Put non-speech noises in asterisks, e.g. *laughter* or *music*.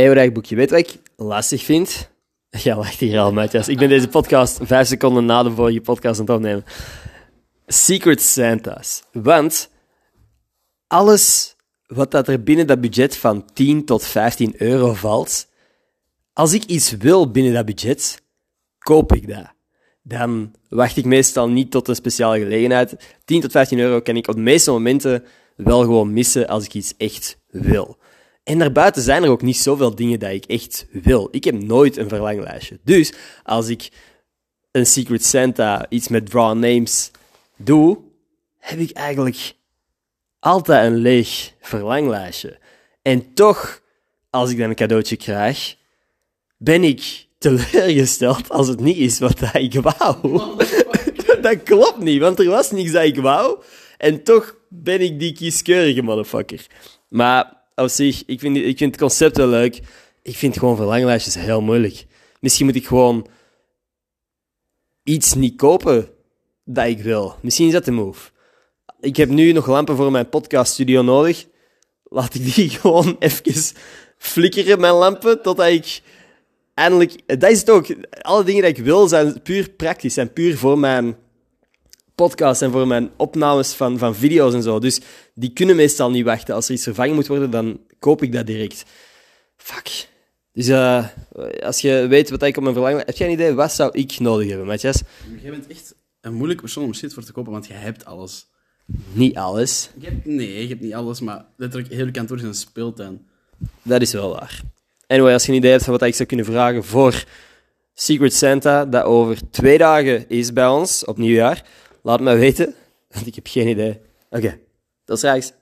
Eeuwig boekje. Weet wat ik lastig vind? *laughs* Ja, lacht hier al, Matthias. Ik ben deze podcast vijf seconden na de vorige podcast aan het opnemen. Secret Santa's. Want alles wat dat er binnen dat budget van 10 tot 15 euro valt, als ik iets wil binnen dat budget, koop ik dat. Dan wacht ik meestal niet tot een speciale gelegenheid. 10 tot 15 euro kan ik op de meeste momenten wel gewoon missen als ik iets echt wil. En daarbuiten zijn er ook niet zoveel dingen dat ik echt wil. Ik heb nooit een verlanglijstje. Dus als ik een Secret Santa, iets met draw names doe, heb ik eigenlijk altijd een leeg verlanglijstje. En toch, als ik dan een cadeautje krijg, ben ik teleurgesteld als het niet is wat ik wou. *laughs* dat klopt niet, want er was niks dat ik wou. En toch ben ik die kieskeurige motherfucker. Maar op zich, ik vind, ik vind het concept wel leuk. Ik vind gewoon verlanglijstjes heel moeilijk. Misschien moet ik gewoon iets niet kopen dat ik wil. Misschien is dat de move. Ik heb nu nog lampen voor mijn podcaststudio nodig. Laat ik die *laughs* gewoon even flikkeren, mijn lampen, totdat ik eindelijk... Dat is het ook. Alle dingen die ik wil zijn puur praktisch, zijn puur voor mijn podcast en voor mijn opnames van, van video's en zo. Dus die kunnen meestal niet wachten. Als er iets vervangen moet worden, dan koop ik dat direct. Fuck. Dus uh, als je weet wat ik op mijn verlangen... Heb jij een idee, wat zou ik nodig hebben, Matthias? Jij bent echt een moeilijke persoon om shit voor te kopen, want je hebt alles. Niet alles. Je hebt, nee, je hebt niet alles, maar letterlijk heel kantoor is een speeltuin. Dat is wel waar. Anyway, als je een idee hebt van wat ik zou kunnen vragen voor Secret Santa, dat over twee dagen is bij ons, op nieuwjaar, laat me weten, want ik heb geen idee. Oké, tot straks.